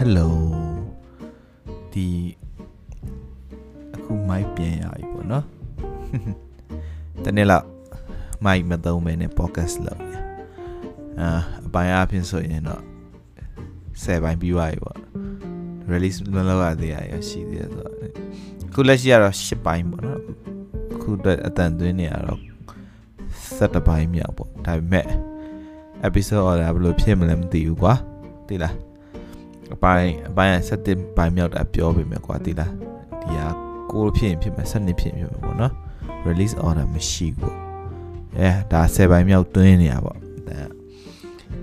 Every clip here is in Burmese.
hello ဒီအခုမိုက်ပြန်ရပြီပေါ့နော်တနေ့လောက်မိုက်မသုံးမဲနဲ့ podcast လုပ်နေအာအပိုင်းအဖြစ်ဆိုရင်တော့10ပိုင်းပြီးသွားပြီပေါ့ release မလုပ်ရသေးရရှိသေးတယ်ဆိုတော့အခုလက်ရှိကတော့10ပိုင်းပေါ့နော်အခုတော့အတန်သွင်းနေရတော့7ပိုင်းမြောက်ပေါ့ဒါပေမဲ့ episode order ဘယ်လိုဖြစ်မလဲမသိဘူးကွာသိလား အပိုင်းအပိုင်း7ပိုင်းမြောက်တာပြောပေမဲ့ကွာသိလားဒီဟာကိုဖြစ်ရင်ဖြစ်မယ်7ဖြစ်ရင်ဖြစ်မယ်ပေါ့နော် release order မရှိဘူးအဲဒါ10ပိုင်းမြောက်တွင်းနေရပေါ့ဒါ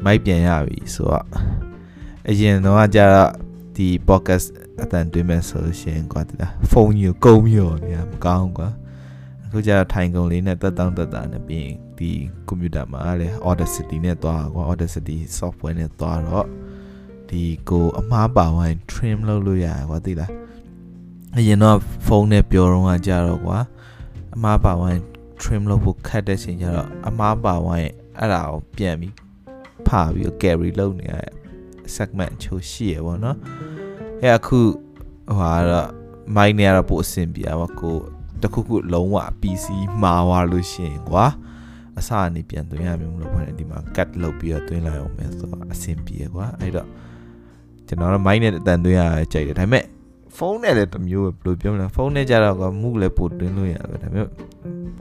မိုက်ပြန်ရပြီဆိုတော့အရင်တော့ကျတော့ဒီ podcast အတန်တွင်းမဲ့ဆိုရှင်ကွာသိလားဖုန်းကြီးကိုကုန်းပြီးတော့နေမကောင်းကွာအခုကျတော့ထိုင်ကုန်လေးနဲ့တက်တောင်းတက်တာနဲ့ပြီးရင်ဒီကွန်ပျူတာမှာလည်း Audacity နဲ့တွားကွာ Audacity software နဲ့တွားတော့ ဒီကိုအမှားပါဝိုင်း trim လုပ်လို့ရတယ်ကွာသိလားအရင်တော့ဖုန်းနဲ့ပြောတော့ကကြတော့ကွာအမှားပါဝိုင်း trim လုပ်ဖို့ခက်တဲ့ချိန်ကျတော့အမှားပါဝိုင်းအဲ့ဒါကိုပြန်ပြီးဖာပြီး carry လုပ်နေရတဲ့ segment ချိုးရှိရပေါ့နော်အဲ့အခုဟိုဟာတော့ mic နဲ့ကတော့ပို့အဆင်ပြေပါကိုတခုခုလုံးဝ PC မှားသွားလို့ရှိရင်ကွာအစအနေပြန်သွင်းရမျိုးမလို့ဖွင့်ဒီမှာ cut လုပ်ပြီးတော့သွင်းလိုက်အောင်မယ်ဆိုတော့အဆင်ပြေကွာအဲ့တော့ ကျွန်တော်တို့ mic နဲ့အတန်သွင်းရကြိုက်တယ်ဒါပေမဲ့ဖုန်းနဲ့လည်းတမျိုးပဲဘယ်လိုပြောမလဲဖုန်းနဲ့ကြတော့ကမူလည်းပို့သွင်းလို့ရတယ်ဒါပေမဲ့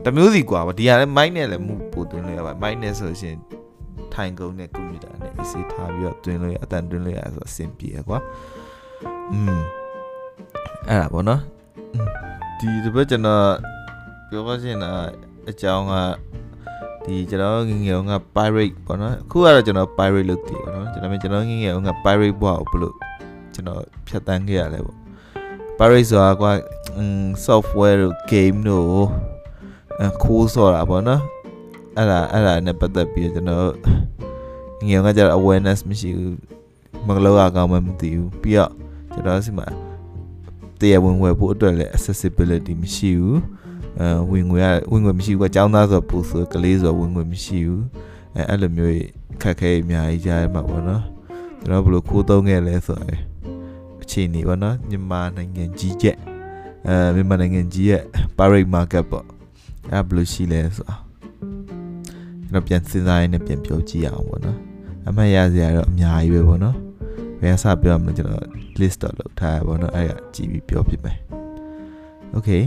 တမျိုးစီကွာဒီဟာလည်း mic နဲ့လည်းမူပို့သွင်းလို့ရပါ mic နဲ့ဆိုရှင်ထိုင်ကုန်နဲ့ကွန်ပျူတာနဲ့ AC ထားပြီးတော့သွင်းလို့ရအတန်သွင်းလို့ရဆိုအဆင်ပြေကွာอืมအဲ့ဒါပေါ့နော်ဒီဒီဘက်ကျွန်တော်ပြောပါချင်တာအကြောင်းက ဒီကျွန်တော်ငငယ်က pirate ပေါ့နော်အခုကတော့ကျွန်တော် pirate လို့တည်ပါနော်ကျွန်တော်ကျွန်တော်ငငယ်က pirate ဘွားကိုဘလို့ကျွန်တော်ဖြတ်တန်းခဲ့ရလဲပေါ့ pirate ဆိုတာကွာ software တို့ game တို့ခိုးဆိုတာပေါ့နော်အဲ့ဒါအဲ့ဒါနဲ့ပတ်သက်ပြီးကျွန်တော်ငငယ်ကကျတော့ awareness မရှိဘူးမကလောကကောင်းမှမသိဘူးပြီးတော့ကျွန်တော်စီမှာတရားဝင်ဝယ်ဖို့အတွက်လည်း accessibility မရှိဘူး အဲဝင်ငွေရဝင်ငွေမရှိဘူးအကြောင်းသားဆိုပူဆိုကလေးဆိုဝင်ငွေမရှိဘူးအဲအဲ့လိုမျိုးခက်ခဲအများကြီးကြားရမှာပေါ့နော်ကျွန်တော်ဘယ်လိုခိုးသုံးခဲ့လဲဆိုရင်အခြေအနေပေါ့နော်မြန်မာနိုင်ငံကြီးကျက်အဲမြန်မာနိုင်ငံကြီးရဲ့ pirate market ပေါ့အဲ့ဘယ်လိုရှိလဲဆိုတော့ကျွန်တော်ပြန်စဉ်းစားရင်းနဲ့ပြန်ပြောကြည့်အောင်ပေါ့နော်အမှတ်ရစရာတော့အများကြီးပဲပေါ့နော်ဘယ်အစပြောမလဲကျွန်တော် list တော့လုပ်ထားရပါတော့အဲ့ဒါကြည့်ပြီးပြောပြမယ် okay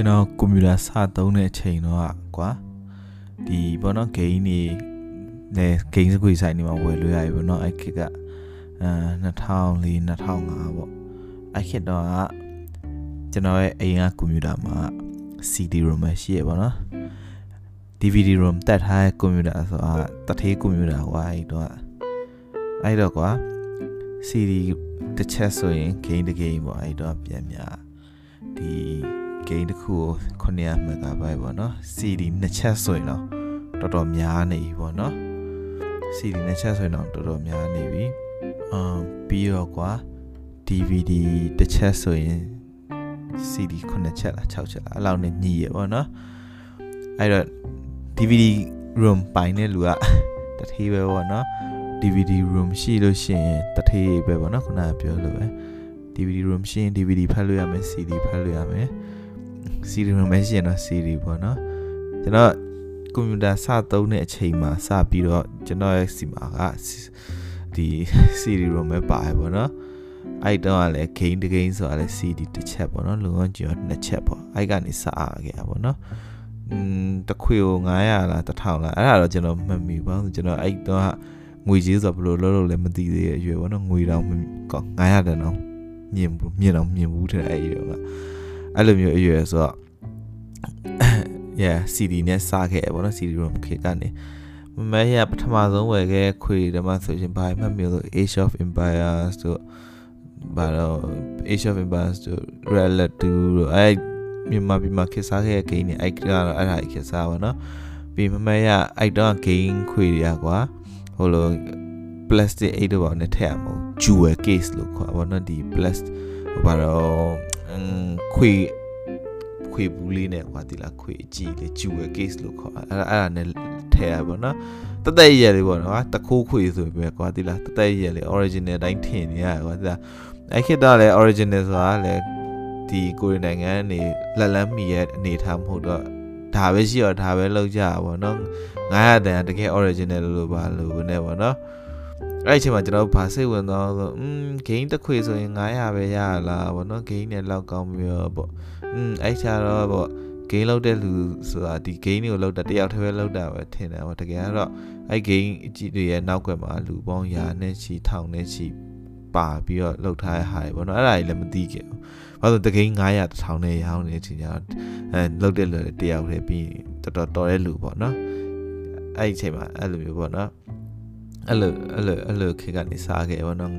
ကျွန်တော်ကွန်ပျူတာစသုံးတဲ့အချိန်တော့ကွာဒီဘောနော်ဂိမ်းနေလေဂိမ်းစကွေဆိုင်နေမှာဝယ်လို့ရပြီဘောနော်အဲ့ခေတ်ကအဲ2004 2005ပေါ့အဲ့ခေတ်တော့ကျွန်တော်ရဲ့အိမ်ကကွန်ပျူတာမှာ CD ROM ပဲရှိရပါတော့ DVD ROM တက်ထားတဲ့ကွန်ပျူတာဆိုတာတထေးကွန်ပျူတာကွာအဲ့တော့အဲ့တော့ကွာ CD တစ်ချက်ဆိုရင် game တစ် game ပေါ့အဲ့တော့ပြန်များဒီ game တစ်ခုကို900 MB ပေါ့နော် CD နှစ်ချက်ဆိုရင်တော့တော်တော်များနေပြီပေါ့နော် CD နှစ်ချက်ဆိုရင်တော့တော်တော်များနေပြီအမ်ပြီးတော့ကွာ DVD တစ်ချက်ဆိုရင် CD 9ချက်လား6ချက်လားအဲ့လောက်နဲ့ညီရပေါ့နော်အဲ့တော့ DVD room ပိုင်တဲ့လူကတထေးပဲပေါ့နော် DVD room ရှိလို့ရှိရင်တထေးပဲပေါ့နော်ခုနကပြောလို့ပဲ DVD room ရှိရင် DVD ဖတ်လို့ရမယ် CD ဖတ်လို့ရမယ် CD room ပဲရှိရင်တော့ CD ပေါ့နော်ကျွန်တော်ကွန်ပျူတာစသုံးတဲ့အချိန်မှာစပြီးတော့ကျွန်တော်ရဲ့စီမာကဒီ CD room ပဲပါတယ်ပေါ့နော်အဲ့တော့လည်း gain တ gain ဆိုတာလည်း CD တစ်ချက်ပေါ့နော်လုံအောင်ကျော်နှစ်ချက်ပေါ့အဲ့ကနေစအားခဲ့တာပေါ့နော်อืมတခွေကို900လား1000လားအဲ့ဒါတော့ကျွန်တော်မမီပါဘူးကျွန်တော်အဲ့တော့ငွေကြီးဆိုဘယ်လိုလုပ်လို့လဲမသိသေးတဲ့အရွယ်ပေါ့နော်ငွေတောင်900တန်းတော့မြင်ဘူးမြင်တော့မြင်ဘူးတဲ့အဲ့ရွယ်က အဲ့လိုမျိုးအရွယ်ဆိုတော့ yeah CD နဲ့စခဲ့ပေါ့နော် CD room ခေကနေမမဲရပထမဆုံးဝယ်ခဲ့ခွေဓမ္မဆိုရှင်ဘာမှမမျိုးလို့ Age of Empires တို့ဘာတော့ Age of Empires တို့ Red Alert 2တို့အဲ့မြန်မာပြည်မှာခေတ်စားခဲ့တဲ့ game တွေအဲ့ကတော့အဲ့ဒါခေတ်စားပါတော့ပြီးမမဲရအဲ့တော့ game ခွေတွေကကွာဟိုလို plastic 8တော့နဲ့ထည့်ရမလို့ jewel case လို့ခေါ်ပါတော့ဒီ plastic ဘာတော့ ခွေခွေခွေဘူးလေးနဲ့ကွာဒီလားခွေအကြည့်လေကျူရဲ့ case လို့ခေါ်အဲ့ဒါအဲ့ဒါနဲ့ထဲရပါတော့တသက်ရလေးပေါ့နော်တခိုးခွေဆိုပဲကွာဒီလားတသက်ရလေး original တိုင်းထင်နေရကွာဒီလားအဲ့ခေတ်တော့လေ original ဆိုတာလေဒီကိုရီနိုင်ငံနေလက်လန်းမီရဲ့အနေထားမဟုတ်တော့ဒါပဲရှိတော့ဒါပဲလောက်ကြပါဘောနော်900တန်တကယ် original လို့ပါလို့နဲ့ပေါ့နော် အဲ့အချိန်မှာကျွန်တော်ဗာစိတ်ဝင်သွားဆိုอืม gain တစ်ခွေဆိုရင်900ပဲရလားဗောနော် gain နဲ့လောက်ကောင်းပြီးတော့ဗောอืมအဲ့ချာတော့ဗော gain လောက်တဲ့လူဆိုတာဒီ gain တွေကိုလောက်တာတယောက်တည်းပဲလောက်တာပဲထင်တယ်ဗောတကယ်ကတော့အဲ့ gain အကြည့်တွေရဲ့နောက်ကွယ်မှာလူပေါင်းရာနဲ့ချီထောင်နဲ့ချီပါပြီးတော့လောက်ထားတဲ့ဟာတွေဗောနော်အဲ့ဒါကြီးလည်းမသိခဲ့ဘူးဘာလို့တကိန်း900 1000နဲ့ရောင်းနေတဲ့အချိန်ကျတော့အဲလောက်တဲ့လူတယောက်တည်းပြီးတော်တော်တော်တဲ့လူပေါ့နော်အဲ့ဒီအချိန်မှာအဲ့လိုမျိုးပေါ့နော် အဲ့လိုအဲ့လိုအဲ့လိုခေတ်ကနေစားခဲ့ပေါ့နော်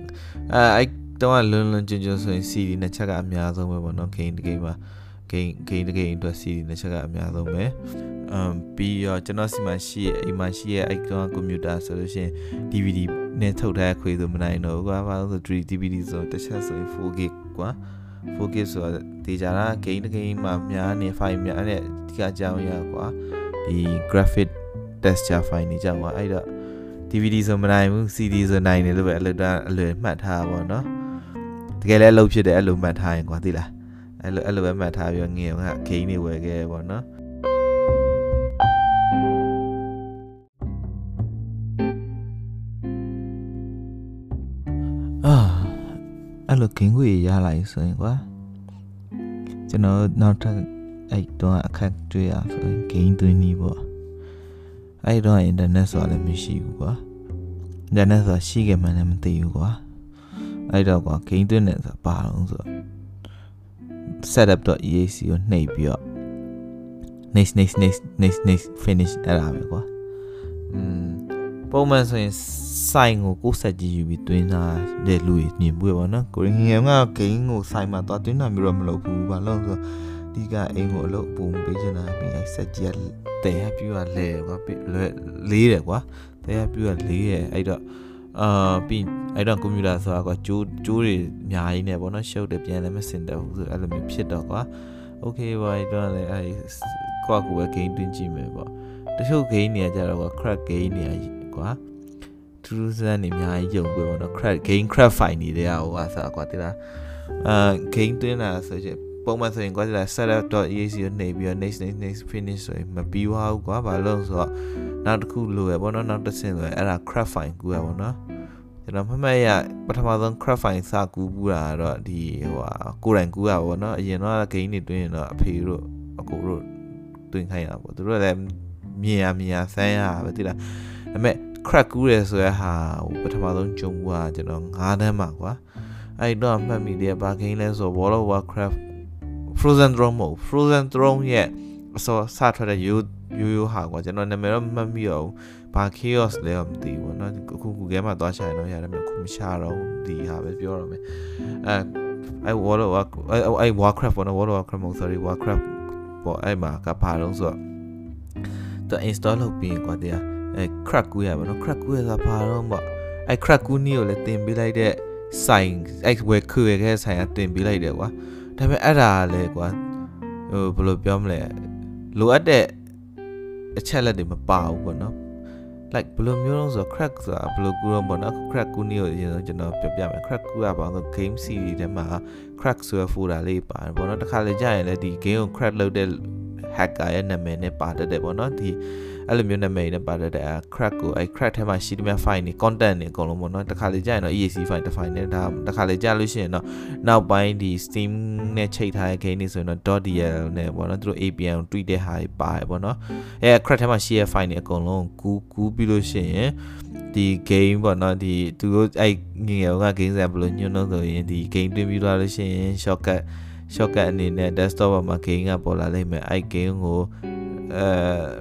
အဲအဲ့တော့လွန်းလွန်းကျွန်းကျွန်းဆိုရင် CD နှစ်ချက်ကအများဆုံးပဲပေါ့နော် game တကိန်းမှာ game game တကိန်းအတွက် CD နှစ်ချက်ကအများဆုံးပဲအမ်ပြီးတော့ကျွန်တော်စီမှာရှိရဲ့အိမ်မှာရှိရဲ့အဲ့ကောင်ကွန်ပျူတာဆိုလို့ရှိရင် DVD နဲ့ထုတ်ထားခွေဆိုမနိုင်တော့ဘူးကွာဘာလို့ဆို 3 DVD ဆိုတစ်ချက်ဆိုရင် 4GB ကွာ focus ဆိုတာတေချာတာ gain တစ် gain မှာများနေ file များတဲ့ဒီကအကြောင်းရကွာဒီ graphic texture file နေကြောက်ကွာအဲ့တော့ DVD ဆိုမနိုင်ဘူး CD ဆိုနိုင်တယ်လို့ပဲအလွတ်အလွယ်မှတ်ထားပါတော့တကယ်လည်းအလုပ်ဖြစ်တယ်အဲ့လိုမှတ်ထားရင်ကွာသိလားအဲ့လိုအဲ့လိုပဲမှတ်ထားပြီးငငယ်က gain တွေဝယ်ခဲ့ပေါ့နော်အဲ့လိုဂင်းခွေရလိုက်ဆိုရင်ကွာကျွန်တော်နောက်ထပ်အဲ့တော့အခက်တွေ့ရဆိုရင်ဂိမ်းသွင်းနီးပေါ့ အဲ့တော့အင်တာနက်ဆိုတာလည်းမရှိဘူးကွာအင်တာနက်ဆိုတာရှိခဲ့မှလည်းမသိဘူးကွာအဲ့တော့ကွာဂိမ်းသွင်းနေဆိုတာဘာလို့ဆိုတော့ setup.eac ကိုနှိပ်ပြီးတော့ next next next next next finish အဲ့ဒါပဲကွာอืมပုံမှန်ဆိုရင်ဆိုင်ကိုကိုယ်ဆက်ကြည့်ယူပြီးတွင်းထားတဲ့လူတွေမြင်ပွေပေါ့နော်ကိုရင်းငယ်ကဂိမ်းကိုဆိုင်မှာသွားတွင်းတာမျိုးတော့မလုပ်ဘူးဘာလို့ဆို ဒီကအိမ်ကိုအလုပ်ပုံပေးချင်တာပြီးအဲ့ဆက်ကြီးတဲရပြူကလဲကွာလဲလေးတယ်ကွာတဲရပြူကလေးတယ်အဲ့တော့အာပြီးအဲ့တော့ကွန်ပျူတာဆိုတာကွာကျိုးကျိုးတွေအများကြီးနေပေါ့နော်ရှုပ်တယ်ပြန်လည်းမစင်တော့ဘူးဆိုအဲ့လိုမျိုးဖြစ်တော့ကွာ okay ဘာတော့လဲအဲ့ကွာကိုပဲ game တွင်းကြည့်မယ်ပေါ့တချို့ game တွေကကြတော့ကွာ crack game တွေကကွာသူစမ်းနေအများကြီးယုံပွဲပေါ့နော် crack game crack fight တွေတဲ့ဟိုကဆိုတာကွာတိလားအာ game တွင်းတာဆိုချင် ပုံမှန်ဆိုရင်ကွာတိလား setup.eac ကိုနှိပ်ပြီးတော့ next next next finish ဆိုရင်မပြီးသွားဘူးကွာဘာလို့ဆိုတော့နောက်တစ်ခုလိုရပေါ့နော်နောက်တစ်ဆင့်ဆိုရင်အဲ့ဒါ crack file ကူရပေါ့နော်ကျွန်တော်မှတ်မှတ်ရပထမဆုံး crack file စကူးပူတာတော့ဒီဟိုဟာကိုယ်တိုင်ကူးရပါပေါ့နော်အရင်တော့ game တွေတွင်းရင်တော့အဖေတို့အကိုတို့တွင်းခိုင်းရပါပေါ့သူတို့လည်းမြင်ရမြင်ရဆန်းရပဲတိလားဒါပေမဲ့ crack ကူးတယ်ဆိုတဲ့ဟာဟိုပထမဆုံးကြုံဘူးကကျွန်တော်9တန်းမှာကွာအဲ့တော့မှတ်မိတယ်ဘာဂိမ်းလဲဆို World of Warcraft Frozen Throne မဟုတ် Frozen Throne ရဲ့အစောစထွက်တဲ့ရိုးရိုးရိုးဟာကွာကျွန်တော်နာမည်တော့မှတ်မိတော့ဘာ chaos လဲမသိဘူးเนาะအခု Google မှာသွားရှာရင်တော့ရတယ်မျိုးခုမရှာတော့ဒီဟာပဲပြောရမယ်အဲအဲ World of Warcraft အဲ Warcraft ပေါ့နော် World of Warcraft မဟုတ် sorry Warcraft ပေါ့အဲ့မှာကဘာလို့ဆိုတော့သူ install လုပ်ပြီးကွာတရားအဲ crack ကူးရပါတော့ crack ကူးရတာဘာတော့ပေါ့အဲ crack ကူးနည်းကိုလည်းတင်ပေးလိုက်တဲ့ဆိုင်အဲဝယ်ခွေခဲ့ဆိုင်ကတင်ပေးလိုက်တယ်ကွာ ဒါပေမဲ့အဲ့ဒါလည်းကွာဟိုဘယ်လိုပြောမလဲလိုအပ်တဲ့အချက်လက်တွေမပါဘူးပေါ့နော် like ဘယ်လိုမျိုးလုံးဆို crack ဆိုတာဘယ်လိုကူတော့ပေါ့နော် crack ကူနည်းကိုအရင်ဆုံးကျွန်တော်ပြောပြမယ် crack ကူကဘာလို့ game series ထဲမှာ crack ဆိုတဲ့ folder လေးပါတယ်ပေါ့နော်တခါလေကြာရင်လည်းဒီ game ကို crack လုပ်တဲ့ hacker ရဲ့နာမည်နဲ့ပါတတ်တယ်ပေါ့နော်ဒီအဲ့လိုမျိုးနာမည်နဲ့ပါတတ်တဲ့ crack ကိုအဲ့ crack ထဲမှာရှိတဲ့ file တွေ content တွေအကုန်လုံးပေါ့နော်တခါလေကြာရင်တော့ EAC file တစ် file နဲ့ဒါတခါလေကြာလို့ရှိရင်တော့နောက်ပိုင်းဒီ Steam နဲ့ချိန်ထားတဲ့ game တွေဆိုရင်တော့ .dl နဲ့ပေါ့နော်သူတို့ APN ကို tweet တဲ့ဟာတွေပါတယ်ပေါ့နော်အဲ့ crack ထဲမှာရှိတဲ့ file တွေအကုန်လုံးကူးကူးပြီးလို့ရှိရင်ဒီ game ပေါ့နော်ဒီသူတို့အဲ့ငငယ်က game ဆက်ဘယ်လိုညွှန်းလို့ဆိုရင်ဒီ game တွင်းပြီးသွားလို့ရှိရင် shortcut shortcut အနေနဲ့ desktop ပေါ်မှာ game ကပေါ်လာလိမ့်မယ်အဲ့ game ကိုအဲ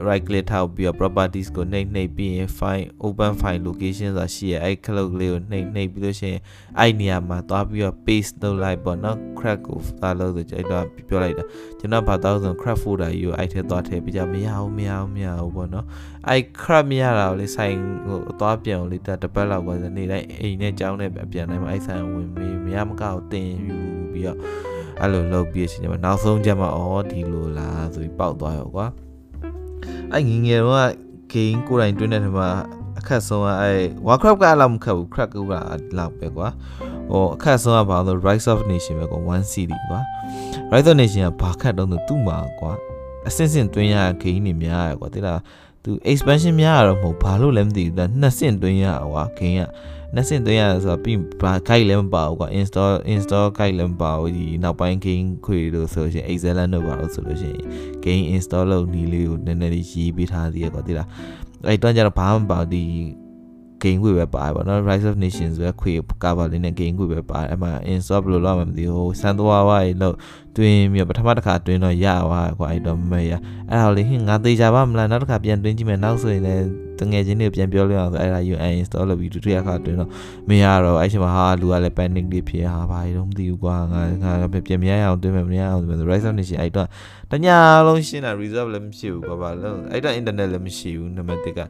right click ထောက်ပြီးတော့ properties ကိုနှိပ်နှိပ်ပြီးရင် file open file location ဆိုတာရှိရအဲ့ cloud လေးကိုနှိပ်နှိပ်ပြီးလို့ရှိရင်အဲ့နေရာမှာသွားပြီးတော့ paste လုပ်လိုက်ပေါ့နော် crack ကိုသွားလို့ဆိုအဲ့တော့ပြောလိုက်တာကျွန်တော်ဘာတော့ဆို crack folder ကြီးကိုအဲ့ထဲသွားထည့်ပြကြမရဘူးမရဘူးမရဘူးပေါ့နော်အဲ့ crack မရတာကိုလေဆိုင်ဟိုသွားပြန်လို့လေတပတ်လောက်ကနေတိုင်းအိမ်နဲ့ကြောင်းနဲ့ပြန်တိုင်းမှာအဲ့ဆိုင်ဝင်မေးမရမကောက်တင်ယူပြီးတော့ အဲ့လိုလုပ်ပြီးအချိန်မှာနောက်ဆုံးကျမှအော်ဒီလိုလားဆိုပြီးပေါက်သွားရောကွာအဲ့ငငယ်တော့ game ကိုယ်တိုင်တွင်းတဲ့ထဲမှာအခက်ဆုံးကအဲ့ Warcraft ကအဲ့လောက်မခက်ဘူး crack ကလောက်ပဲကွာဟိုအခက်ဆုံးကဘာလို့ Rise of Nation ပဲကွာ 1 CD ကွာ Rise of Nation ကဘာခက်တော့သူ့မှာကွာအစင်စင်တွင်းရ game တွေများရကွာတိလားသူ expansion များရတော့မဟုတ်ဘာလို့လဲမသိဘူးဒါနှစ်ဆင့်တွင်းရကွာ game က နှစ်ဆင့်သွင်းရတယ်ဆိုတော့ပြီးဘာ guide လည်းမပါဘူးကွာ install install guide လည်းမပါဘူးဒီနောက်ပိုင်း game ခွေလို့ဆိုလို့ရှိရင် excellent လို့ပါလို့ဆိုလို့ရှိရင် game install လုပ်နီးလေးကိုနည်းနည်းလေးရေးပေးထားသေးရကွာတိလားအဲ့တော့ကျတော့ဘာမှမပါဒီ game ခွေပဲပါတယ်ပေါ့နော် Rise of Nations ဆိုရခွေ cover လေးနဲ့ game ခွေပဲပါတယ်အဲ့မှာ install ဘယ်လိုလုပ်မှမသိဘူးစမ်းသွားဝါးရေလို့တွင်းပြီးပထမတစ်ခါတွင်းတော့ရသွားကွာအဲ့တော့မရအဲ့ဒါလေးဟင်ငါသေးကြပါမလားနောက်တစ်ခါပြန်တွင်းကြည့်မယ်နောက်ဆိုရင်လည်းတငယ်ချင်းတွေပြန်ပြောလို့အောင်ဆိုအဲ့ဒါ UN install လုပ်ပြီးဒုတိယခါတွင်းတော့မရတော့အဲ့ချိန်မှာဟာလူကလည်း panic တွေဖြစ်ဟာဘာလို့မသိဘူးကွာငါငါပြန်မရအောင်တွင်းမယ်မရအောင်ဆို Rise of Nation အဲ့တော့တညာလုံးရှင်းတာ reserve လည်းမရှိဘူးကွာဘာလို့အဲ့တော့ internet လည်းမရှိဘူးနံပါတ်1က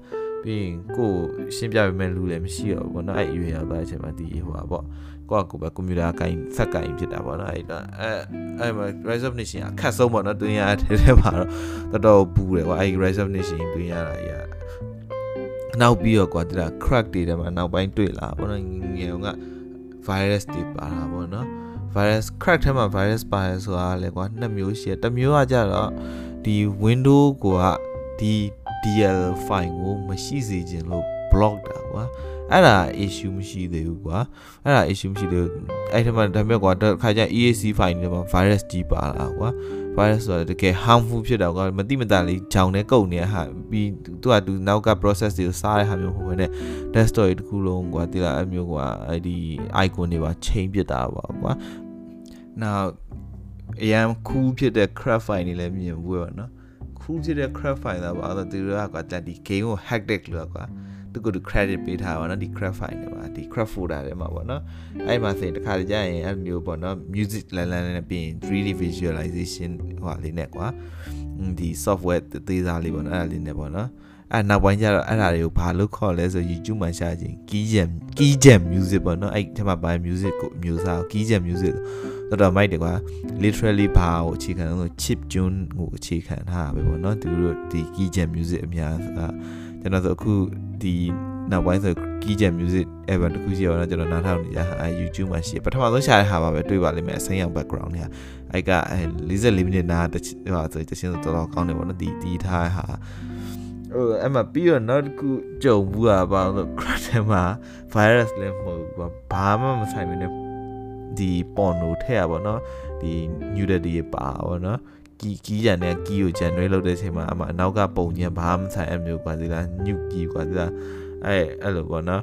ပြီးရင်ကိုရှင်းပြပေးမဲ့လူလည်းမရှိတော့ဘူးပေါ့နော်အဲ့အရွယ်ရောက်သွားတဲ့အချိန်မှာဒီဟိုပါပေါ့ကိုကကိုပဲကွန်ပျူတာကိုင်ဆက်ကင်ဖြစ်တာပေါ့နော်အဲ့တော့အဲအဲ့မှာ Rise of Nation အခက်ဆုံးပေါ့နော်တွင်ရတဲ့ထဲမှာတော့တော်တော်ပူတယ်ကွာအဲ့ Rise of Nation တွင်ရတာကြီးနောက်ပြီးတော့ကွာတိလား crack တွေထဲမှာနောက်ပိုင်းတွေ့လာပေါ့နော်ငယ်က virus တွေပါတာပေါ့နော် virus crack ထဲမှာ virus ပါတယ်ဆိုတာလေကွာနှစ်မျိုးရှိတယ်တစ်မျိုးကကြတော့ဒီ window ကိုကဒီ DL file ကိုမရှိစေခြင်းလို့ block တာကွာအဲ့ဒါ issue မရှိသေးဘူးကွာအဲ့ဒါ issue မရှိသေးဘူးအဲ့ဒီမှာဒါပေမဲ့ကွာတစ်ခါကျ EAC file တွေမှာ virus ကြီးပါလာကွာ virus ဆိုတာတကယ် harmful ဖြစ်တာကွာမတိမတလေးဂျောင်နဲ့ကုတ်နေဟာပြီးသူကသူနောက်က process တွေကိုစားတဲ့ဟာမျိုးဟိုပဲနဲ့ desktop တွေတခုလုံးကွာတိလာအမျိုးကွာအဲ့ဒီ icon တွေပါချိန်ပစ်တာပါကွာ now အရန် cool ဖြစ်တဲ့ craft file တွေလည်းမြင်ဘူးပေါ့နော် cool ဖြစ်တဲ့ craft file တာပါတော့သူတို့ကကွာဒီ game ကို hack တဲ့လို့ကွာသူက credit ပေးထားပါတော့ဒီ craft file တွေပါဒီ craft folder တွေမှာပေါ့နော်အဲ့မှာဆိုရင်တစ်ခါကြာရင်အဲ့မျိုးပေါ့နော် music လန်လန်နဲ့ပြီးရင် 3D visualization ဟိုဟာလေးနဲ့ကွာဒီ software သေးစားလေးပေါ့နော်အဲ့ဒါလေးနဲ့ပေါ့နော်အဲ့နောက်ပိုင်းကျတော့အဲ့ဒါတွေကိုဘာလို့ခေါ်လဲဆို YouTube မှာရှာခြင်း key jam key jam music ပေါ့နော်အဲ့ဒီမှာပါ music ကိုမျိုးစား key jam music တော်တော်မိုက်တယ်ကွာ literally ဘာကိုအခြေခံလို့ chip tune ကိုအခြေခံထားပဲပေါ့နော်သူတို့ဒီ key jam music အများကျွန်တော်ဆိုအခုဒီနောက်ပိုင်းဆို key jam music ever တခုရှိရောတော့ကျွန်တော်နားထောင်နေကြဟာ YouTube မှာရှိပထမဆုံးရှာတဲ့ဟာပါပဲတွေ့ပါလိမ့်မယ်အစိမ်းရောင် background เนี่ยအဲ့က44မိနစ်နာတချဟိုဆိုတချင်းတော်တော်ကောင်းတယ်ပေါ့နော်ဒီဒီထားဟာဟိုအဲ့မှာပြီးတော့နောက်တစ်ခုကြုံဘူးတာပါလို့ crack ထဲမှာ virus လည်းမဟုတ်ဘူးဘာမှမဆိုင်ဘူးね ဒီ porno ထည့်ရပါတော့ဒီ nudity ပါပါတော့ကီကီးရန်နဲ့ကီးကို generate လုပ်တဲ့အချိန်မှာအမအနောက်ကပုံချင်းဘာမှမဆိုင်အမျိုးกว่าဒီလားညုကီးกว่าဒီလားအဲ့အဲ့လိုပေါ့နော်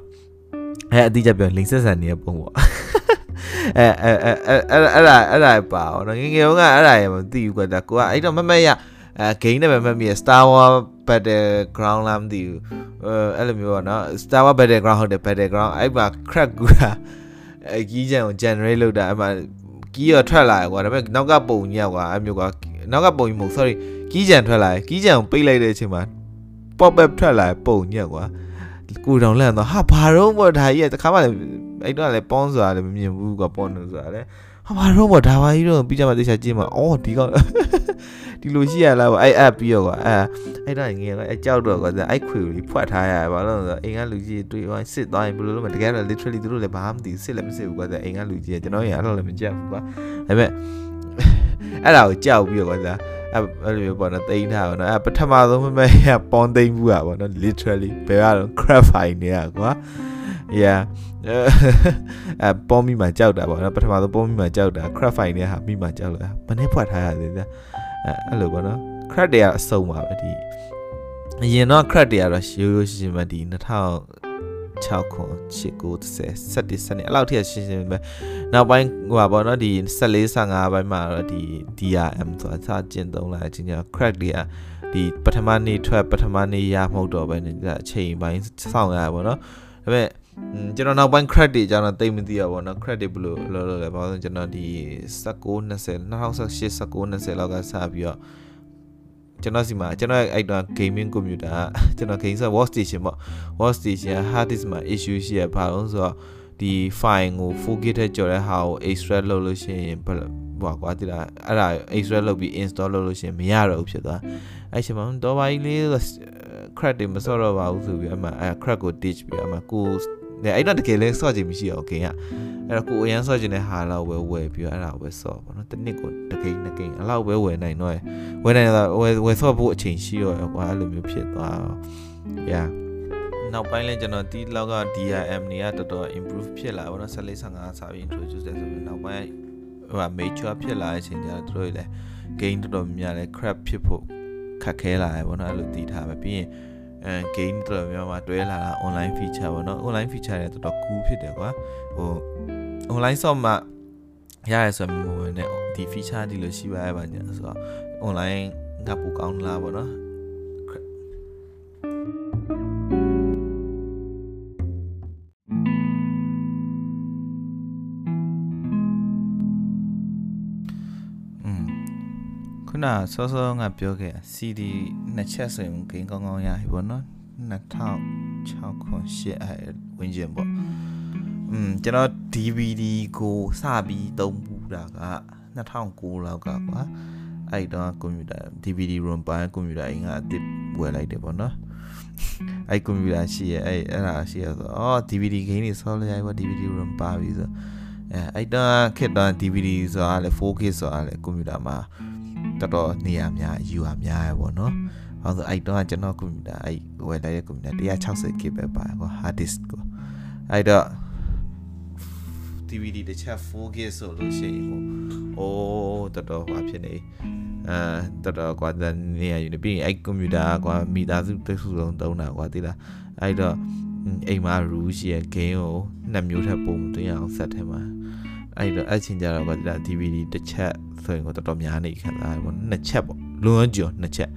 အဲ့အတိအကျပြောလိန်ဆက်ဆန်နေတဲ့ပုံပေါ့အဲအဲအဲအဲ့အဲ့ဒါအဲ့ဒါပါတော့ငငယ်ကအဲ့ဒါရမသိဘူးကွာဒါကိုကအဲ့တော့မမက်ရအဲ game နဲ့ပဲမမြင် Star Wars Battleground လားမသိဘူးအဲအဲ့လိုမျိုးပေါ့နော် Star Wars Battleground ဟုတ်တယ် Battleground အဲ့မှာ crack ကူတာ အဲကြီးချန်ကို generate လုပ်တာအဲ့မှာကီးရထွက်လာကွာဒါပေမဲ့နောက်ကပုံကြီးကွာအဲ့မျိုးကွာနောက်ကပုံကြီးမဟုတ် sorry ကီးကြံထွက်လာကီးကြံကိုပိတ်လိုက်တဲ့အချိန်မှာ pop up ထွက်လာပုံညက်ကွာကိုတောင်လန့်တော့ဟာဘာတော့ဘောဒါကြီးကတခါမှလည်းအဲ့တော့လည်းပေါင်းဆိုတာလည်းမမြင်ဘူးကွာပေါင်းနေဆိုတာလည်း ဟာဘာတော့ဘောဒါပါကြီးတော့ပြီးကြမှာတေချာကြည့်မှာအော်ဒီကောင်ဒီလိုရှိရလားပေါ့အဲ့ app ပြီးတော့ကွာအဲ့အဲ့တော့ငယ်ကအဲ့ကြောက်တော့ကွာအဲ့ခွေကိုဖွက်ထားရဘာလို့လဲဆိုတော့အိမ်ကလူကြီးတွေ့ဟိုစစ်သွားရင်ဘယ်လိုလုပ်မလဲတကယ်တော့ literally သူတို့လည်းဘာမှမသိစစ်လည်းမစစ်ဘူးကွာအိမ်ကလူကြီးကကျွန်တော်ရအဲ့လိုလည်းမကြက်ဘူးကွာဒါပေမဲ့အဲ့ဒါကိုကြောက်ပြီးတော့ကွာအဲ့လိုမျိုးပေါ့နော်တိန်းထားပါတော့အဲ့ပထမဆုံးမမဲရပွန်သိန်းဘူးอ่ะပေါ့နော် literally ဘယ်ကတော့ crap file နေရကွာ yeah အဲပေါ်မိမှကြောက်တာပေါ့နော်ပထမဆုံးပေါ်မိမှကြောက်တာ crap file နေဟာမိမှကြောက်လာမနေ့ဖွက်ထားရသေးတယ်အဲ့လိုပေါ့နော် crap တွေကအစုံပါပဲဒီအရင်တော့ crap တွေကတော့ရိုးရိုးရှင်းရှင်းပဲဒီ2000 6ခွန်8 9 10 17 12အဲ့လောက်ထိရှင်းရှင်းပဲနောက်ပိုင်းဟိုပါပေါ့နော်ဒီ14 15ပိုင်းမှာတော့ဒီ DRM ဆိုတာစကျင့်သုံးလာခြင်းကြောင့် crack တွေကဒီပထမနေ့ထွက်ပထမနေ့ရမဟုတ်တော့ပဲနေအချိန်ပိုင်းစောင့်ရပါပေါ့နော်ဒါပေမဲ့ ကျွန်တော်နောက်ပိုင်း crack တွေကျွန်တော်သိမသိရပါဘောเนาะ crack တွေဘယ်လိုလောလောလဲဘာလို့ကျွန်တော်ဒီ19 20 2018 19 20လောက်ကစပြီးတော့ကျွန်တော်စီမှာကျွန်တော်အဲ့တော့ gaming computer ကျွန်တော် game ဆို workstation ပေါ့ workstation hard disk မှာ issue ရှိရပါအောင်ဆိုတော့ဒီ file ကို 4K ထက်ကျော်တဲ့ဟာကို extract လုပ်လို့ရှိရင် ဟိုကွာတိလားအဲ့ဒါ extract လုပ်ပြီး install လုပ်လို့ရှင်မရတော့ဘူးဖြစ်သွားအဲ့ချိန်မှာတော့ပါကြီးလေး crack တွေမစော့တော့ပါဘူးဆိုပြီးအမှအဲ့ crack ကို ditch ပြီးအမှကို အဲ့အဲ့တော့တကယ်လဲစော့ချင်မရှိအောင်ခင်ကအဲ့တော့ကိုအရန်စော့ချင်တဲ့ဟာလောက်ဝယ်ဝယ်ပြီးအဲ့ဒါဝယ်စော့ပေါ့နော်တစ်နှစ်ကိုတကိန်းတကိန်းအဲ့လောက်ပဲဝယ်နိုင်တော့ဝယ်နိုင်တော့ဝယ်ဝယ်စော့ဖို့အချိန်ရှိရောကွာအဲ့လိုမျိုးဖြစ်သွား yeah နောက်ပိုင်းလဲကျွန်တော်ဒီလောက်က DRM တွေကတော်တော် improve ဖြစ်လာပါတော့14 15စာပြီး introduce တယ်ဆိုပြီးနောက်ပိုင်းဟို mature ဖြစ်လာတဲ့အချိန်ကျတော့တို့တွေလည်း gain တော်တော်များများလဲ crap ဖြစ်ဖို့ခက်ခဲလာရပေါ့နော်အဲ့လိုတည်ထားပဲပြီးရင် အဲ gain တော်တော်များများတွဲလာတာ online feature ပေါ့နော် online feature တွေတော်တော် cool ဖြစ်တယ်ကွာဟို online shop မှာရရဆိုမှမဟုတ်နဲ့ဒီ feature ဒီလိုရှိပါရဲ့ပါညာဆိုတော့ online ငါပူကောင်းလားပေါ့နော် ခုနစောစောငါပြောခဲ့ CD နှစ်ချက်ဆိုရင်ဂိမ်းကောင်းကောင်းရပြီပေါ့နော်2006ခု8အဲဝင်းကျင်ပေါ့อืมကျွန်တော် DVD ကိုစပြီးသုံးဘူးတာက2009လောက်ကကွာအဲ့တော့ကွန်ပျူတာ DVD ROM ပိုင်းကွန်ပျူတာအင်္ဂါအစ်ဝယ်လိုက်တယ်ပေါ့နော်အဲ့ကွန်ပျူတာရှိရဲ့အဲ့အဲ့ဒါရှိရဆိုအော် DVD ဂိမ်းတွေဆော်လိုက်ရပါ DVD ROM ပါပြီဆိုအဲအဲ့တော့ခက်တော့ DVD ဆိုတာလေ 4K ဆိုတာလေကွန်ပျူတာမှာ တော်တော်နေရာများယူရများရပေါ့နော်။ဘာလို့အဲ့တော့ကျွန်တော်ကွန်ပျူတာအဲ့ဝယ်လိုက်တဲ့ကွန်ပျူတာ 160GB ပဲပါကွာ hard disk ကိုအဲ့တော့ DVD တစ်ချက် 4K ဆိုလို့ရှိရင်ဟိုအိုးတော်တော်ဟွာဖြစ်နေအဲတော်တော်ကွာနေရာယူနေပြီးရင်အဲ့ကွန်ပျူတာကွာမိသားစုတစ်စုလုံးသုံးတာကွာသိလားအဲ့တော့အိမ်မှာ rule ရှိရဲ့ game ကိုနှစ်မျိုးထပ်ပုံသွင်းအောင်ဆက်ထဲမှာအဲ့တော့အဲ့ချင်းကြတော့ကွာဒီ DVD တစ်ချက် ဆိုရင်ကိုတော်တော်များနေခံစားရပေါ့နှစ်ချက်ပေါ့လွန်ကျော်နှစ်ချက်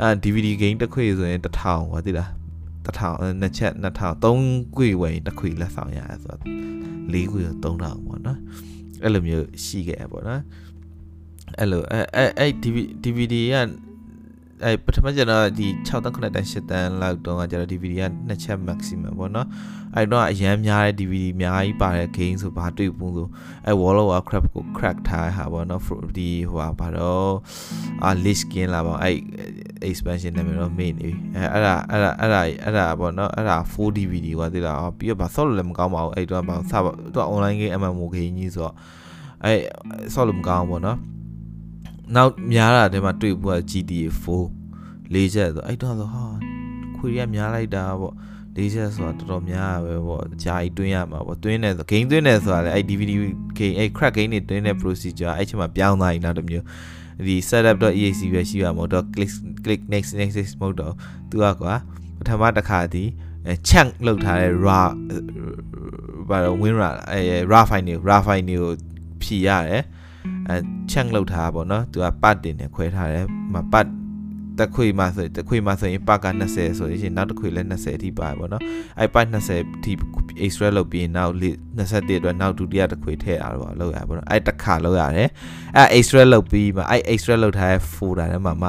အာ DVD game တစ်ခွေဆိုရင်1000ကွာသိလား1000နှစ်ချက်2000 3ခွေဝယ်ရင်တစ်ခွေလက်ဆောင်ရဆိုတော့၄ခွေ3000ပေါ့နော်အဲ့လိုမျိုးရှိခဲ့ပေါ့နော်အဲ့လိုအဲ့အဲ့အဲ့ DVD က အဲပထမကျတော့ဒီ6တန်း9တန်း10တန်းလောက်တော့ကျတော့ DVD က2ချက် maximum ပေါ့နော်အဲတော့အရန်များတဲ့ DVD အများကြီးပါတဲ့ game ဆိုဘာတွေ့ဘူးဆိုအဲ wall of crap ကို crack ထားဟာပေါ့နော်ဒီဟိုဟာဘာတော့အာ list skin လာပေါ့အဲ expansion နာမည်တော့ main နေအဲအဲ့ဒါအဲ့ဒါအဲ့ဒါအဲ့ဒါပေါ့နော်အဲ့ဒါ 4 DVD ကွာသိလားပြီးတော့ဘာ solo လည်းမကောင်းပါဘူးအဲ့တော့ဘာစတော့ online game MMO game ကြီးဆိုတော့အဲ solo မကောင်းဘူးပေါ့နော် နောက်များတာတဲမှာတွေ့ဘူးက GTA 4လေးချက်ဆိုအဲ့တော့ဆိုဟာခွေရများလိုက်တာပေါ့လေးချက်ဆိုတာတော်တော်များပဲပေါ့ဂျာကြီးတွင်းရမှာပေါ့တွင်းနေဆို game တွင်းနေဆိုတာလေအဲ့ DVD game အဲ့ crack game တွေတွင်းတဲ့ procedure အဲ့ချိန်မှာပြောင်းသွားရင်နောက်တစ်မျိုးဒီ setup.eac ပဲရှိရမှာတော့ click click next next next မဟုတ်တော့သူကကွာပထမတစ်ခါဒီ chunk လောက်ထားတဲ့ raw ဘာလို့ win raw အဲ raw file တွေ raw file တွေကိုဖြည့်ရတယ် အဲ chunk လောက်ထားပါတော့သူကပတ်တင်နဲ့ခွဲထားတယ်မပတ်တခွေမှာဆိုတခွေမှာဆိုရင်ပတ်က20ဆိုရင်နောက်တစ်ခွေလည်း20အထိပါပေါ့နော်အဲပတ်20အထိ extra လုပ်ပြီးနောက်21အတွက်နောက်ဒုတိယတစ်ခွေထည့်ရတော့လောက်ရပါတော့အဲတစ်ခါလောက်ရတယ်အဲ extra လုပ်ပြီးမှအဲ extra လုပ်ထားတဲ့ folder ထဲမှာမှ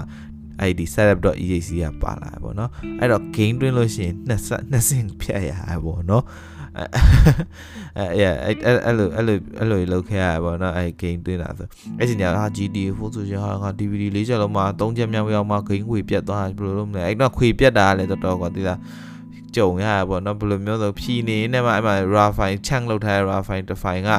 အဲ့ဒီ setup.eac ကပါလာပေါ့နော်အဲ့တော့ game တွင်းလို့ရှိရင်နှစ်ဆက်နှစ်စင်ဖြတ်ရပေါ့နော် အဲအဲ့အဲ့လိုအဲ့လိုအဲ့လိုလောက်ခဲ့ရပါတော့အဲ့ game တွင်းတာဆိုအဲ့ချိန်ကျဟာ GTA 4ဆိုရင်ဟာ DVD ၄ချက်လုံးမှာ၃ချက်မြောက်ရောက်မှာ game ခွေပြတ်သွားဘယ်လိုလုပ်မလဲအဲ့တော့ခွေပြတ်တာလည်းတော်တော်ကွာသိလားကြုံရရပေါ့နော်ဘယ်လိုမျိုးဆိုဖြီနေနေမှာအဲ့မှာ raw file chunk လောက်ထားတဲ့ raw file တစ် file က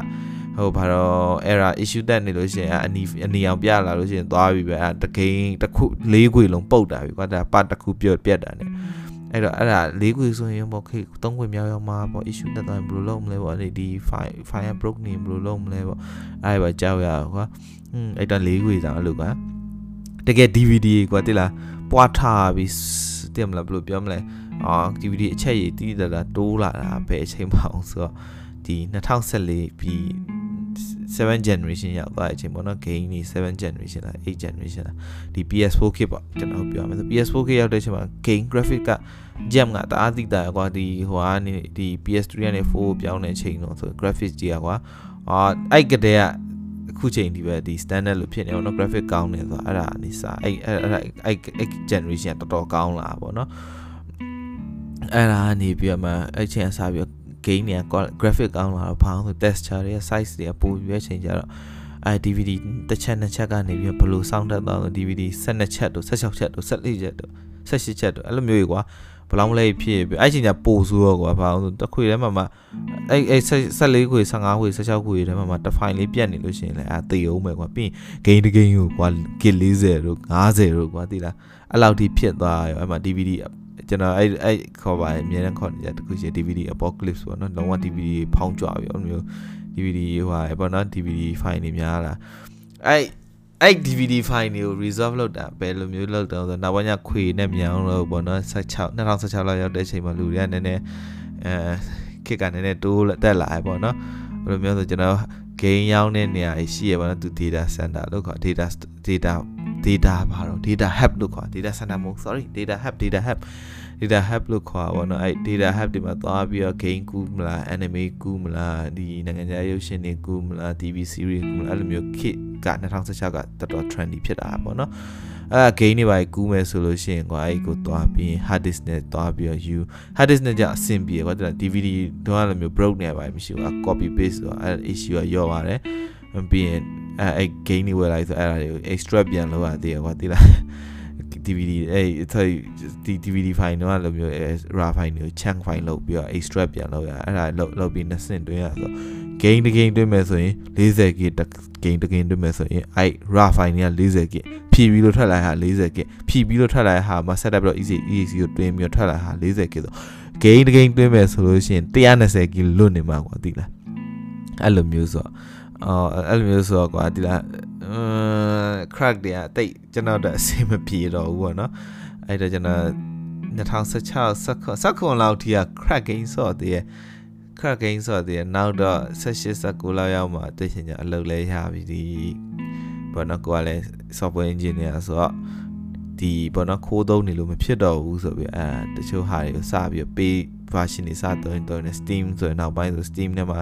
ဟိုဘာတော့ error issue တက်နေလို့ရှိရင်အနီအနီအောင်ပြလာလို့ရှိရင်သွားပြီပဲအဲတကိန်းတစ်ခု၄ခွေလုံးပုတ်တာပြီကွာဒါပတ်တစ်ခုပြတ်ပြတ်တာ ਨੇ အဲ့တော့အဲ့ဒါ၄ခွေဆိုရင်ပေါ့ခေ၃ခွေမြောက်ရောက်မှာပေါ့ issue တက်သွားရင်ဘယ်လိုလုပ်မလဲပေါ့အဲ့ဒီ file file broke နေဘယ်လိုလုပ်မလဲပေါ့အဲ့ဒါပဲကြောက်ရကွာอืมအဲ့တော့၄ခွေတောင်အဲ့လိုကွာတကယ် DVD ကွာတိလားပွားထားပြီးတင်မလားဘယ်လိုပြောမလဲအာ DVD အချက်ရည်တီးတတာတိုးလာတာပဲအချိန်မှအောင်ဆိုတော့ဒီ2014ပြီး 7 generation ရောက်သွားတဲ့အချိန်ပေါ့နော် game นี่7 generation လား8 generation လားဒီ PS4 kit ပေါ့ကျွန်တော်ပြောရမယ်ဆို PS4 kit ရောက်တဲ့အချိန်မှာ game graphic က gem ကတအားသိတာကွာဒီဟိုကနေဒီ PS3 ကနေ4ကိုပြောင်းတဲ့အချိန်တော့ဆို graphics ကြီးကွာအာအဲ့ကတည်းကအခုချိန်ဒီပဲဒီ standard လို့ဖြစ်နေအောင်နော် graphic ကောင်းနေဆိုတော့အဲ့ဒါနေစားအဲ့အဲ့အဲ့အဲ့ generation တော်တော်ကောင်းလာပါတော့အဲ့ဒါနေပြီးမှအဲ့ချိန်အစားပြီး game တွေက graphic ကောင်းလာတော့ဘာလို့ texture တွေ size တွေကပိုပြီးပဲချိန်ကြတော့အဲ DVD တစ်ချက်နှစ်ချက်ကနေပြီးဘလို့စောင်းတက်သွားလို့ DVD 12ချက်တို့16ချက်တို့14ချက်တို့18ချက်တို့အဲ့လိုမျိုးကြီးကွာဘလောင်းလေးဖြစ်ပြီးအဲ့ချိန်ကျပို့ဆိုးတော့ကွာဘာလို့တခွေထဲမှာမှအဲ့အဲ့14ခွေ15ခွေ16ခွေထဲမှာမှတစ်ဖိုင်လေးပြတ်နေလို့ရှိရင်လည်းအဲတေအောင်မယ်ကွာပြီးရင် game တစ် game ကိုကွာ kit 40တို့50တို့ကွာသိလားအဲ့လောက်ထိဖြစ်သွားရောအဲ့မှာ DVD ကျွန်တော်အဲ့အဲ့ခေါ်ပါအများနဲ့ခေါ်နေကြတခုရှိ DVD apocalypse ပေါ့နော်လုံးဝ DVD ဖောင်းကြွပြီအဲ့လိုမျိုး DVD ဟိုဟာပေါ့နော် DVD file တွေများလာအဲ့အဲ့ DVD file တွေကို resolve လုပ်တာဘယ်လိုမျိုးလုပ်တော့ဆိုနောက်ပိုင်းကျခွေနဲ့မြောင်းလို့ပေါ့နော်16 2016လောက်ရောက်တဲ့အချိန်မှာလူတွေကနည်းနည်းအဲခက်ကနည်းနည်းတိုးတက်လာတယ်ပေါ့နော်ဘယ်လိုမျိုးဆိုကျွန်တော် game ရောင်းတဲ့နေရာရှိရပါတော့သူ data center လို့ခေါ် data data data ဘာတော့ data hub လို့ခေါ် data center မဟုတ် sorry data hub data hub data hub လို့ခေါ်ပါတော့အဲ့ data hub ဒီမှာသွားပြီးတော့ game ကူးမလား anime ကူးမလားဒီနိုင်ငံခြားရုပ်ရှင်တွေကူးမလား TV series ကူးမလားအဲ့လိုမျိုး kit က2016ကတော်တော် trendy ဖြစ်တာပေါ့နော်အဲ့ game တွေပါကူးမယ်ဆိုလို့ရှိရင်ကွာအဲ့ကိုသွားပြီး hard disk နဲ့သွားပြီးတော့ you hard disk နဲ့ကြအဆင်ပြေကွာတဲ့ DVD တော့အဲ့လိုမျိုး broke နေပါမရှိဘူး copy paste ဆိုတော့အဲ့ issue ကရော့ပါတယ်ပြီးရင်အဲ့အဲ့ game တွေဝယ်လိုက်ဆိုအဲ့ဒါတွေကို extract ပြန်လုပ်ရသေးတယ်ကွာသိလား DVD အဲ့ဒီ DVD file တော့လိုမျိုး raw file တွေကို chunk file လုပ်ပြီးတော့ extract ပြန်လုပ်ရအဲ့ဒါလုပ်လုပ်ပြီးနှစ်ဆင့်တွင်းရဆို game တစ် game တွင်းမယ်ဆိုရင် 40GB game တစ် game တွင်းမယ်ဆိုရင်အဲ့ raw file တွေက 40GB ဖြည့်ပြီးလို့ထွက်လာတာ 40GB ဖြည့်ပြီးလို့ထွက်လာတဲ့ဟာမှာ setup ပြီးတော့ easy easy ကိုတွင်းပြီးတော့ထွက်လာတာ 40GB ဆို game တစ် game တွင်းမယ်ဆိုလို့ရှိရင် 120GB လွတ်နေမှာကွာသိလားအဲ့လိုမျိုးဆိုတော့ အော်အဲ့လိုမျိုးဆိုတော့ကွာဒီလား crack တွေကတိတ်ကျွန်တော်တို့အဆင်မပြေတော့ဘူးပေါ့နော်အဲ့တော့ကျွန်တော်2016စက္ကစက္ကွန်လောက်ထိက crack game ဆော့တည်း crack game ဆော့တည်းနောက်တော့18 19လောက်ရောက်မှတရှင်ကြအလုပ်လဲရပြီဒီဘောနော်ကိုကလည်း software engineer ဆိုတော့ဒီဘောနော်ခိုးသုံးနေလို့မဖြစ်တော့ဘူးဆိုပြီးအဲတချို့ဟာတွေကိုစပြီးပေး version တွေစသုံးတော့ Steam ဆိုရင်နောက်ပိုင်းဆို Steam ထဲမှာ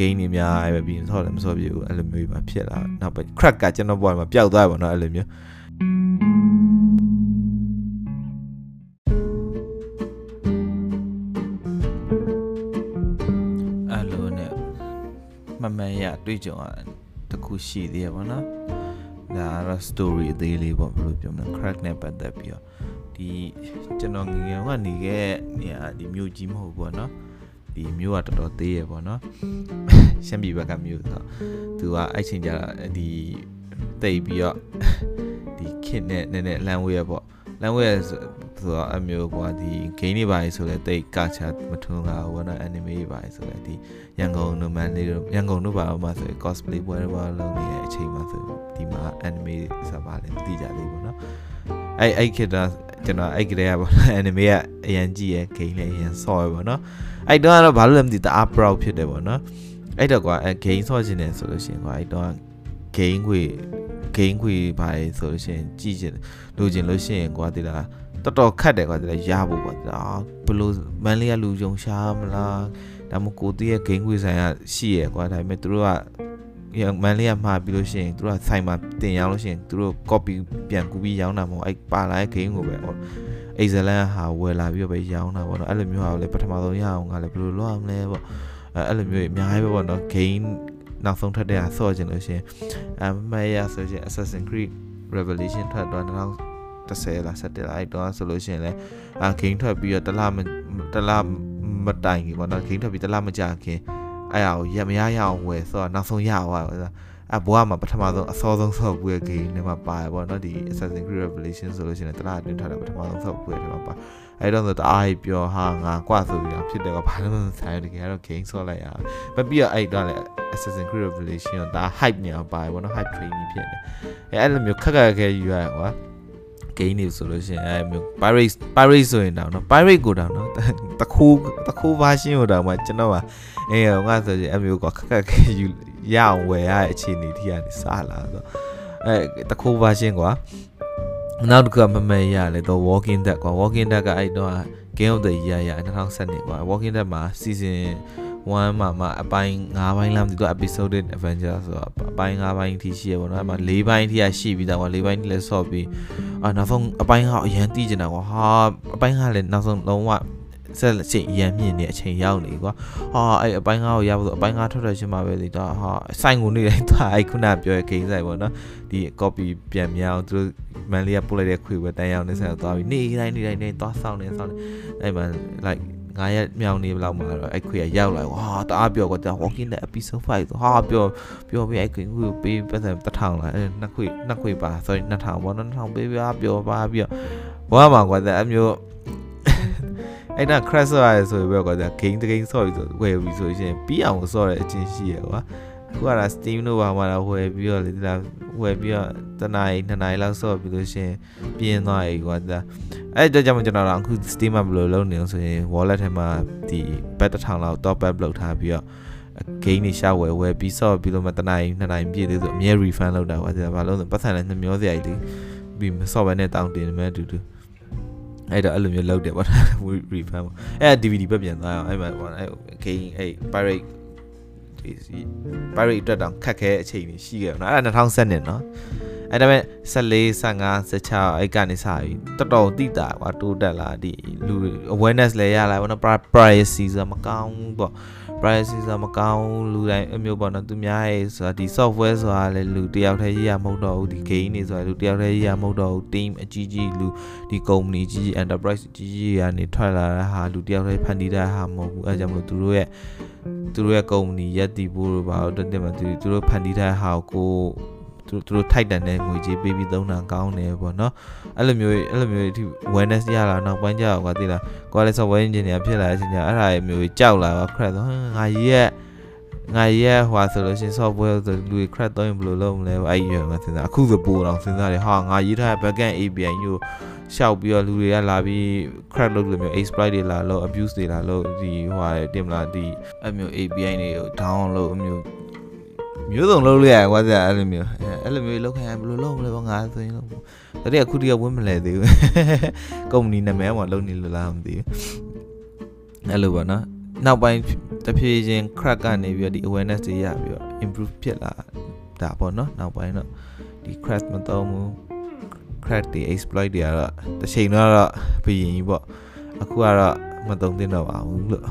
gain တွေများပဲပြီးဆော့လည်းမဆော့ပြဘူးအဲ့လိုမျိုးပဲဖြစ်လာနောက်ပိုင်း crack ကကျွန်တော်ဘဝမှာပျောက်သွားပါတော့အဲ့လိုမျိုးအဲ့လိုနဲ့မမှန်ရတွေ့ကြုံရတခုရှိသေးရပါတော့ဒါကတော့ story အသေးလေးပေါ့ဘယ်လိုပြောမလဲ crack နဲ့ပတ်သက်ပြီးတော့ဒီကျွန်တော်ငငယ်ကနေခဲ့နေရာဒီမြို့ကြီးမဟုတ်ဘူးပေါ့နော် ဒီမြို့ကတော်တော်သေးရပေါ့နော်ရှမ်းပြည်ဘက်ကမြို့ဆိုတော့သူကအဲ့ချိန်ကျတော့ဒီတိတ်ပြီးတော့ဒီခစ်နဲ့နည်းနည်းလမ်းဝဲရပေါ့လမ်းဝဲဆိုတော့အမျိုးကွာဒီ game တွေပါဆိုလဲတိတ်ကချာမထွန်းတာဘောနော် anime တွေပါဆိုလဲဒီရန်ကုန်တို့မန်လေးတို့ရန်ကုန်တို့ပါမှာဆို cosplay ပွဲတွေပါလုပ်နေတဲ့အချိန်မှာဆိုဒီမှာ anime ဆိုပါလဲမသိကြသေးဘူးနော် အဲ့အဲ့ခေတ်တော့ကျွန်တော်အဲ့ကလေးကပေါ့နော် anime ကအရန်ကြည့်ရဲ့ game လည်းအရန်ဆော့ရပေါ့နော်အဲ့တော့ကတော့ဘာလို့လဲမသိတအား proud ဖြစ်တယ်ပေါ့နော်အဲ့တော့ကွာအဲ game ဆော့ခြင်းတယ်ဆိုလို့ရှိရင်ကွာအဲ့တော့ game ခွေ game ခွေပါလေဆိုလို့ရှိရင်ကြည့်ခြင်းလိုချင်လို့ရှိရင်ကွာဒီလားတော်တော်ခတ်တယ်ကွာဒီလားရဖို့ကွာဒါဘလို့မန်လေးကလူယုံရှားမလားဒါမှကိုတည်းရဲ့ game ခွေဆိုင်ကရှိရကွာဒါပေမဲ့သူတို့က မန်လေးကမှာပြီးလို့ရှိရင်သူတို့ကဆိုင်မှာတင်ရောင်းလို့ရှိရင်သူတို့ copy ပြန်ကူပြီးရောင်းတာမဟုတ်အဲ့ပါလာတဲ့ game ကိုပဲအိဇလန်ဟာဝယ်လာပြီးတော့ပဲရောင်းတာပေါ့နော်အဲ့လိုမျိုးဟာလည်းပထမဆုံးရအောင်ကလည်းဘယ်လိုလုပ်ရမလဲပေါ့အဲ့လိုမျိုးအများကြီးပဲပေါ့နော် game နောက်ဆုံးထွက်တဲ့ဟာဆော့ကျင်လို့ရှင်အမရဆိုရှင် Assassin's Creed Revelation ထွက်တော့2010လား17လားအဲ့တော့ဆိုလို့ရှင်လဲအာ game ထွက်ပြီးတော့တလားတလားမတိုင်ဘူးပေါ့နော် game ထွက်ပြီးတလားမကြခင် အဲ့ဟာကိုရမရရအောင်ဝယ်ဆိုတော့နောက်ဆုံးရအောင်ပါအဘွားမှာပထမဆုံးအစောဆုံးဆော့ပွဲ game နဲ့မှာပါတယ်ပေါ့နော်ဒီ Assassin's Creed Revelation ဆိုလို့ရှိရင်တလားအတွင်းထားတာပထမဆုံးဆော့ပွဲတွေမှာပါအဲ့တော့ဆိုတအားပြောဟာငါကွာဆိုပြီးတော့ဖြစ်တယ်ကဘာလို့မဆိုင်တကယ်တော့ game ဆော့လိုက်ရမပြီးတော့အဲ့တော့လေ Assassin's Creed Revelation ဒါ hype နေအောင်ပါတယ်ပေါ့နော် hype training ဖြစ်နေအဲ့အဲ့လိုမျိုးခက်ခက်ခဲယူရကွာ game တွေဆိုလို့ရှိရင်အဲ့မျိုး pirate pirate ဆိုရင်တော့နော် pirate ကိုတော့နော်တခိုးတခိုး version ကိုတော့မှကျွန်တော်ကအေးငါဆိုရင်အဲ့မျိုးကခက်ခက်ခဲယူရအောင်ဝယ်ရတဲ့အခြေအနေထိကနေစလာဆိုအဲတခိုး version ကွာနောက်တစ်ခုကမမေရလေတော့ walking dead ကွာ walking dead ကအဲ့တော့ game of the year ရ2012ကွာ walking dead မှာ season 1မှာမှအပိုင်း9ပိုင်းလားမသိတော့ episode adventure ဆိုတော့အပိုင်း9ပိုင်းထိရှိရပေါ့နော်အဲ့မှာ4ပိုင်းထိရရှိပြီးသားကွာ4ပိုင်းထိလည်းဆော့ပြီးအာနောက်ဆုံးအပိုင်းကအရန်တီးကျင်တာကွာဟာအပိုင်းကလည်းနောက်ဆုံးလုံးဝဆက်အချိန်ရမ်းမြင့်နေအချိန်ရောက်နေကွာဟာအဲ့အပိုင်းကားကိုရဖို့ဆိုအပိုင်းကားထွက်ထွက်ချင်းမှာပဲလေဒါဟာစိုင်ကိုနေတိုင်းသွားအဲ့ခုနပြောရဲ့ဂိမ်းဆိုင်ပေါ့နော်ဒီ copy ပြန်မြောင်းသူတို့မန်လေးကပို့လိုက်တဲ့ခွေပဲတန်းရောက်နေဆက်သွားပြီးနေတိုင်းနေတိုင်းနေသွားဆောင်နေဆောင်နေအဲ့မှာ like ငါရက်မြောင်နေလောက်မှာတော့အဲ့ခွေကရောက်လာဟာတအားပြောကွာ walking the episode 5ဆိုဟာပြောပြောပြီးအဲ့ခွေကိုပေးပတ်စံတစ်ထောင်လာအဲ့နှစ်ခွေနှစ်ခွေပါ sorry နှစ်ထောင်ပေါ့နော်နှစ်ထောင်ပေးပြပြောပါပြီးတော့ဘာမှကွာတဲ့အမျိုးအဲ့ဒါ crash ရတယ်ဆိုပြီးတော့ကွာ game တ game ဆော့ပြီးဆိုဝယ်ပြီးဆိုရင်ပြီးအောင်ဆော့တဲ့အချင်းရှိရကွာအ ခုက Steam တို့ဘာမှတော့ဝယ်ပြီးတော့လေဒီလားဝယ်ပြီးတော့တနားရီနှစ်နာရီလောက်ဆော့ပြီးလို့ရှင်ပြင်းသွားပြီကွာဒါအဲ့ဒါကြောင့်ကျွန်တော်တို့အခု Steam မှာဘယ်လိုလုပ်နေအောင်ဆိုရင် wallet ထဲမှာဒီ bet တစ်ထောင်လောက် top up လုပ်ထားပြီးတော့ gain တွေရှာဝယ်ဝယ်ပြီးဆော့ပြီးလို့မှတနားရီနှစ်နာရီပြည့်သေးဆိုအမြဲ refund လုပ်တာကွာဒါဘာလို့လဲပတ်စံလည်းနှမျောစရာကြီးပြီးမဆော့ဘဲနဲ့တောင်းတင်မယ်အတူတူအဲ့တော့အဲ့လိုမျိုးလုပ်တယ်ပေါ့ refund ပေါ့အဲ့ DVD ပဲပြန်သွားအောင်အဲ့မှာပေါ့အဲ့ gain အဲ့ pirate ဒီ pirate အတွက်တောင်ခက်ခဲအချိန်ကြီးရှိခဲ့တယ်နော်အဲ့ဒါ2010နဲ့နော် အဲ့ဒါပေမဲ့14 15 16အဲ့ကနေစပြီးတော်တော်တိတာကွာတိုးတက်လာဒီလူ awareness လည်းရလာပေါ့နော် privacy ဆိုမကောင်းဘူးပေါ့ privacy ဆိုမကောင်းလူတိုင်းအမျိုးပေါ့နော်သူများရဲ့ဆိုတာဒီ software ဆိုတာလည်းလူတယောက်တည်းရေးရမဟုတ်တော့ဘူးဒီ game တွေဆိုတာလူတယောက်တည်းရေးရမဟုတ်တော့ဘူး team အကြီးကြီးလူဒီ company ကြီးကြီး enterprise ကြီးကြီးကနေထွက်လာတဲ့ဟာလူတယောက်တည်းဖန်တီးတဲ့ဟာမဟုတ်ဘူးအဲကြောင့်မလို့သူတို့ရဲ့သူတို့ရဲ့ company ရက်တည်ဖို့လို့ပါတော့တက်မှာသူတို့ဖန်တီးတဲ့ဟာကို သူတို့ထိုက်တန်တဲ့ငွေကြေးပေးပြီးသုံးတာကောင်းတယ်ပေါ့နော်အဲ့လိုမျိုးအဲ့လိုမျိုးဒီ awareness ရလာနောက်ပိုင်းကျတော့ကွာသိလားကိုယ်လည်း software engineer ဖြစ်လာတဲ့အချိန်ကျအဲ့ဒါမျိုးကြောက်လာတော့ crack တော့ငါကြီးရဲ့ငါရဲ့ဟွာဆိုလို့ရှင် software ဆိုလူတွေ crack တော့ရင်ဘယ်လိုလုပ်မလဲအဲ့ဒီရမှာစဉ်းစားအခုဆိုပို့တော့စဉ်းစားတယ်ဟာငါရေးထားတဲ့ backend API ညို့ရှောက်ပြီးတော့လူတွေကလာပြီး crack လုပ်လို့မျိုး exploit တွေလာလို့ abuse တွေလာလို့ဒီဟွာတင်မလားဒီအမျိုး API တွေကို down လုပ်အမျိုး မျိုးစုံလုပ်လို့ရကွာစအဲ့လိုမျိုးအဲ့လိုမျိုးလောက်ခိုင်းဘယ်လိုလုပ်မလဲပေါ့ငါဆိုရင်လို့ဒါတည်းအခုတည်းကဝင်းမလဲသေးဘူးကုမ္ပဏီနာမည်ကလုံးနေလို့လားမသိဘူးအဲ့လိုပေါ့နော်နောက်ပိုင်းတဖြည်းချင်း crack ကနေပြီးတော့ဒီ awareness တွေရပြီးတော့ improve ဖြစ်လာတာပေါ့နော်နောက်ပိုင်းတော့ဒီ crash မတော့ဘူး crack တွေ exploit တွေကတော့တစ်ချိန်တော့ဘယင်ကြီးပေါ့အခုကတော့မတုံသင့်တော့ပါဘူးလို့